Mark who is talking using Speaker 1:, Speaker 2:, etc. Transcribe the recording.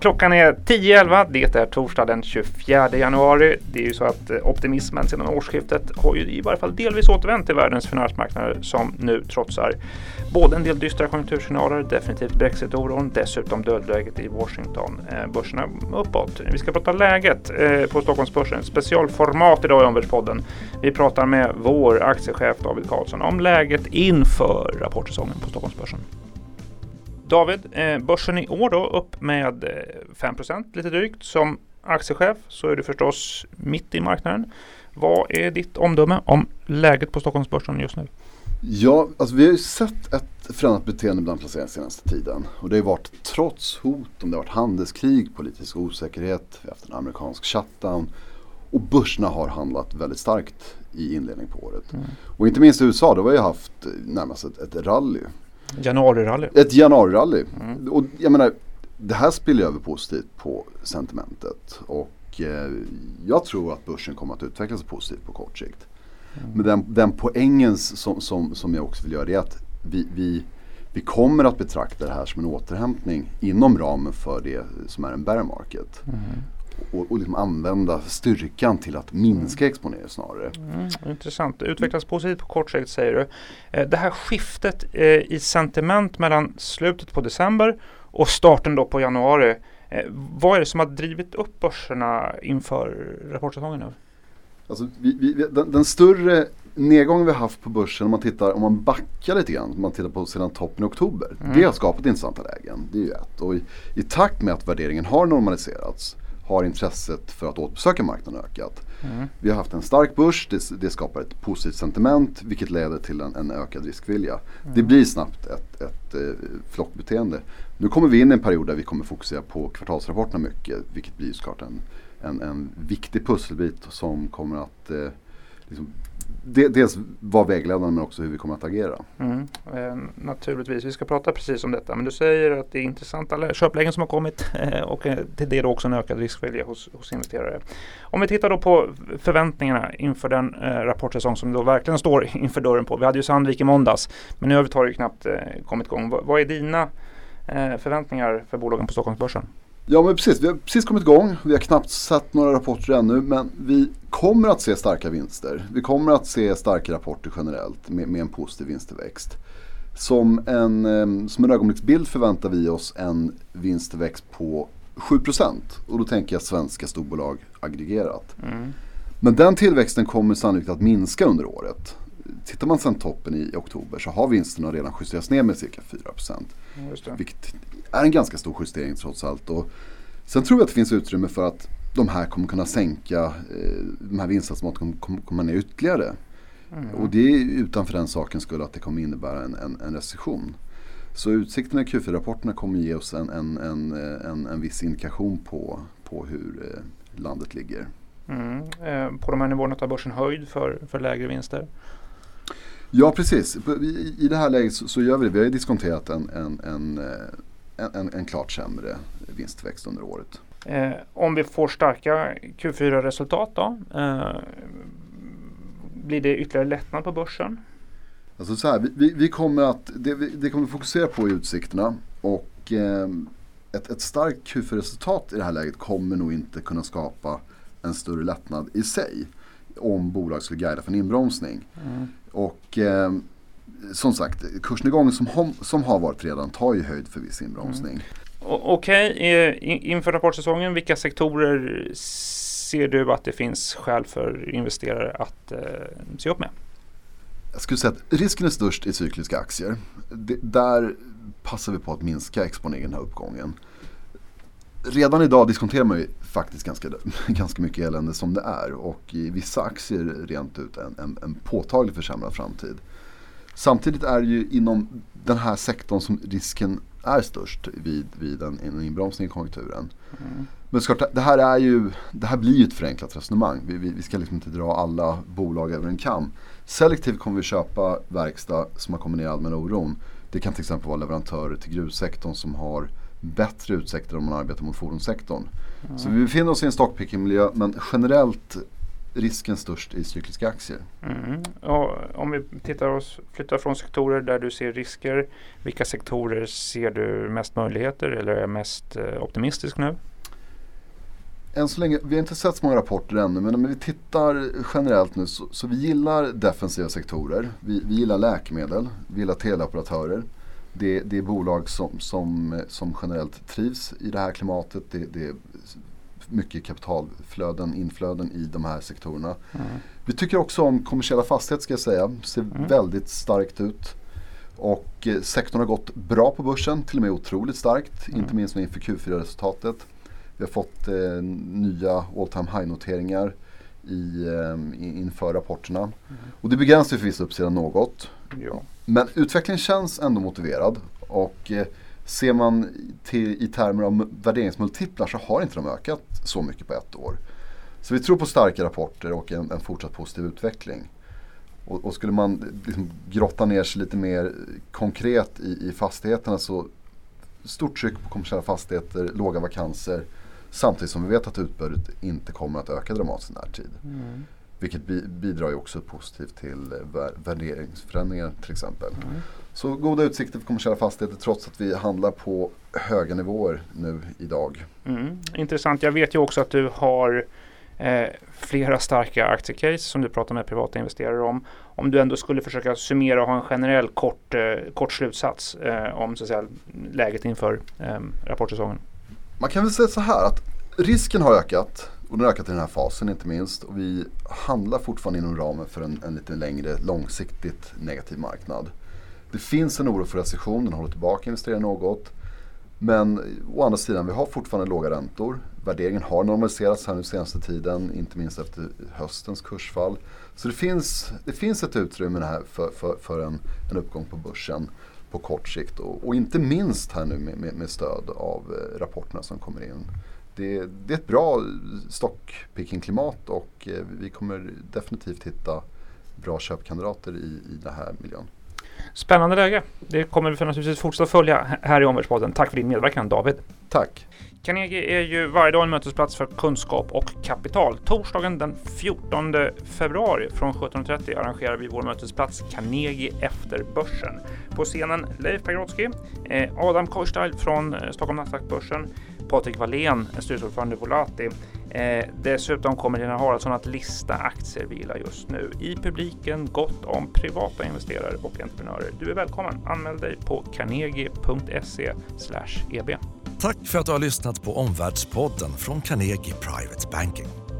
Speaker 1: Klockan är 10.11. Det är torsdag den 24 januari. Det är ju så att eh, optimismen sedan årsskiftet har ju i varje fall delvis återvänt till världens finansmarknader som nu trotsar både en del dystra konjunktursignaler, definitivt Brexit-oron, dessutom dödläget i Washington. Eh, börserna uppåt. Vi ska prata läget eh, på Stockholmsbörsen. Specialformat idag i Omvärldspodden. Vi pratar med vår aktiechef David Karlsson om läget inför rapportsäsongen på Stockholmsbörsen. David, eh, börsen i år då upp med 5 eh, lite drygt. Som aktiechef så är du förstås mitt i marknaden. Vad är ditt omdöme om läget på Stockholmsbörsen just nu?
Speaker 2: Ja, alltså vi har ju sett ett förändrat beteende bland placerare senaste tiden. Och det har varit trots hot, om det har varit handelskrig, politisk osäkerhet, vi har haft en amerikansk shutdown. Och börserna har handlat väldigt starkt i inledningen på året. Mm. Och inte minst i USA, då har vi haft närmast ett, ett rally
Speaker 1: Januarirally.
Speaker 2: Ett januarirally. Mm. Och jag menar, det här spiller över positivt på sentimentet. Och eh, jag tror att börsen kommer att utvecklas positivt på kort sikt. Mm. Men den, den poängen som, som, som jag också vill göra är att vi, vi, vi kommer att betrakta det här som en återhämtning inom ramen för det som är en bear market. Mm och, och liksom använda styrkan till att minska exponering snarare.
Speaker 1: Mm, intressant. Utvecklas positivt på kort sikt säger du. Eh, det här skiftet eh, i sentiment mellan slutet på december och starten då på januari. Eh, vad är det som har drivit upp börserna inför rapportsäsongen nu?
Speaker 2: Alltså, vi, vi, den, den, större nedgången vi har haft på börsen om man tittar, om man backar lite grann, om man tittar på sedan toppen i oktober. Mm. Det har skapat intressanta lägen. Det är ju ett. Och i, i takt med att värderingen har normaliserats har intresset för att återbesöka marknaden ökat. Mm. Vi har haft en stark börs, det, det, skapar ett positivt sentiment vilket leder till en, en ökad riskvilja. Mm. Det blir snabbt ett, ett, ett eh, flockbeteende. Nu kommer vi in i en period där vi kommer fokusera på kvartalsrapporterna mycket vilket blir såklart en, en, en viktig pusselbit som kommer att eh, liksom dels vara vägledande men också hur vi kommer att agera. Mm,
Speaker 1: eh, naturligtvis, vi ska prata precis om detta. Men du säger att det är intressanta köplägen som har kommit eh, och eh, till det då också en ökad riskvilja hos, hos investerare. Om vi tittar då på förväntningarna inför den eh, rapportsäsong som då verkligen står inför dörren på. Vi hade ju Sandvik i måndags men nu har vi knappt eh, kommit igång. V vad är dina eh, förväntningar för bolagen på Stockholmsbörsen?
Speaker 2: Ja men precis, vi har precis kommit igång. Vi har knappt sett några rapporter ännu men vi kommer att se starka vinster. Vi kommer att se starka rapporter generellt med, med en positiv vinsttillväxt. Som en, som en ögonblicksbild förväntar vi oss en vinsttillväxt på 7% och då tänker jag svenska storbolag aggregerat. Mm. Men den tillväxten kommer sannolikt att minska under året. Tittar man sedan toppen i oktober så har vinsterna redan justerats ner med cirka 4%. Mm, vilket är en ganska stor justering trots allt. Och sen tror jag att det finns utrymme för att de här kommer kunna sänka, eh, de här vinstautomaterna kommer komma ner ytterligare. Mm. Och det är utanför den saken skulle att det kommer innebära en, en, en recession. Så utsikterna i Q4-rapporterna kommer ge oss en, en, en, en, en viss indikation på, på hur eh, landet ligger.
Speaker 1: Mm. Eh, på de här nivåerna tar börsen höjd för, för lägre vinster?
Speaker 2: Ja precis. I, det här läget så, så, gör vi det. Vi har ju diskonterat en, en, en, eh, en, en klart sämre vinstväxt under året.
Speaker 1: Eh, om vi får starka Q4-resultat då? Eh, blir det ytterligare lättnad på börsen?
Speaker 2: Alltså så här, vi, vi kommer att, det, det kommer vi fokusera på i utsikterna och eh, ett, ett starkt Q4-resultat i det här läget kommer nog inte kunna skapa en större lättnad i sig om bolag skulle guida för en inbromsning. Mm. Och eh, som sagt, kursnedgången som, som har varit redan tar ju höjd för viss inbromsning. Mm.
Speaker 1: Okej, okay. inför rapportsäsongen, vilka sektorer ser du att det finns skäl för investerare att eh, se upp med?
Speaker 2: Jag skulle säga att risken är störst i cykliska aktier. Det, där passar vi på att minska exponeringen här uppgången. Redan idag diskonterar man ju faktiskt ganska, ganska mycket elände som det är och i vissa aktier rent ut en, en, en påtaglig försämrad framtid. Samtidigt är det ju inom den här sektorn som risken är störst vid, vid en, en inbromsning i konjunkturen. Mm. Men såklart, det här, är ju, det här blir ju ett förenklat resonemang. Vi, vi, vi, ska liksom inte dra alla bolag över en kam. Selektivt kommer vi köpa verkstad som har kommit ner allmänna oron. Det kan till exempel vara leverantörer till grussektorn som har bättre utsikter om man arbetar mot fordonssektorn. Mm. Så vi befinner oss i en stockpicking-miljö men generellt risken störst i cykliska aktier.
Speaker 1: Mm. om vi tittar oss, flyttar från sektorer där du ser risker. Vilka sektorer ser du mest möjligheter eller är mest eh, optimistisk nu?
Speaker 2: Än så länge, vi har inte sett så många rapporter ännu men om vi tittar generellt nu så, så vi gillar defensiva sektorer. Vi, vi, gillar läkemedel, vi gillar teleoperatörer. Det, det är bolag som, som, som generellt trivs i det här klimatet. Det, det är mycket kapitalflöden, inflöden i de här sektorerna. Mm. Vi tycker också om kommersiella fastigheter ska jag säga. Ser mm. väldigt starkt ut. Och eh, sektorn har gått bra på börsen, till och med otroligt starkt. Mm. Inte minst inför Q4-resultatet. Vi har fått eh, nya all time high-noteringar i, eh, inför rapporterna. Mm. Och det begränsar förvisso uppsidan något. Ja. Men utvecklingen känns ändå motiverad. Och eh, ser man till, i termer av värderingsmultiplar så har inte de ökat så mycket på ett år. Så vi tror på starka rapporter och en, en fortsatt positiv utveckling. Och, och skulle man liksom grotta ner sig lite mer konkret i, i fastigheterna så stort tryck på kommersiella fastigheter, låga vakanser Samtidigt som vi vet att utbudet inte kommer att öka dramatiskt i närtid. Mm. Vilket bi bidrar ju också positivt till eh, värderingsförändringar till exempel. Mm. Så goda utsikter för kommersiella fastigheter trots att vi handlar på höga nivåer nu idag.
Speaker 1: Mm. Intressant. Jag vet ju också att du har eh, flera starka aktiecase som du pratar med privata investerare om. Om du ändå skulle försöka summera och ha en generell kort, eh, kort slutsats eh, om så att säga, läget inför eh, rapportsäsongen.
Speaker 2: Man kan väl säga så här att risken har ökat och den har ökat i den här fasen inte minst. Och vi handlar fortfarande inom ramen för en, en lite längre långsiktigt negativ marknad. Det finns en oro för recession, den håller tillbaka investeringar något. Men å andra sidan, vi har fortfarande låga räntor. Värderingen har normaliserats här nu senaste tiden, inte minst efter höstens kursfall. Så det finns, det finns ett utrymme här för, för, för en, en uppgång på börsen på kort sikt och, och inte minst här nu med, med, med stöd av eh, rapporterna som kommer in. Det, det är ett bra stockpicking-klimat och eh, vi kommer definitivt hitta bra köpkandidater i, i den här miljön.
Speaker 1: Spännande läge. Det kommer vi naturligtvis fortsätta följa här i Omvärldspodden. Tack för din medverkan David.
Speaker 2: Tack.
Speaker 1: Carnegie är ju varje dag en mötesplats för kunskap och kapital. Torsdagen den 14 februari från 17.30 arrangerar vi vår mötesplats Carnegie efter börsen. På scenen Leif Pagrotsky, eh, Adam Korstal från eh, Stockholm Nasdaq-börsen, Patrik Wallén, styrelseordförande i Volati. Eh, dessutom kommer Lena Haraldsson att lista aktier vi gillar just nu. I publiken gott om privata investerare och entreprenörer. Du är välkommen. Anmäl dig på carnegie.se eb.
Speaker 3: Tack för att du har lyssnat på Omvärldspodden från Carnegie Private Banking.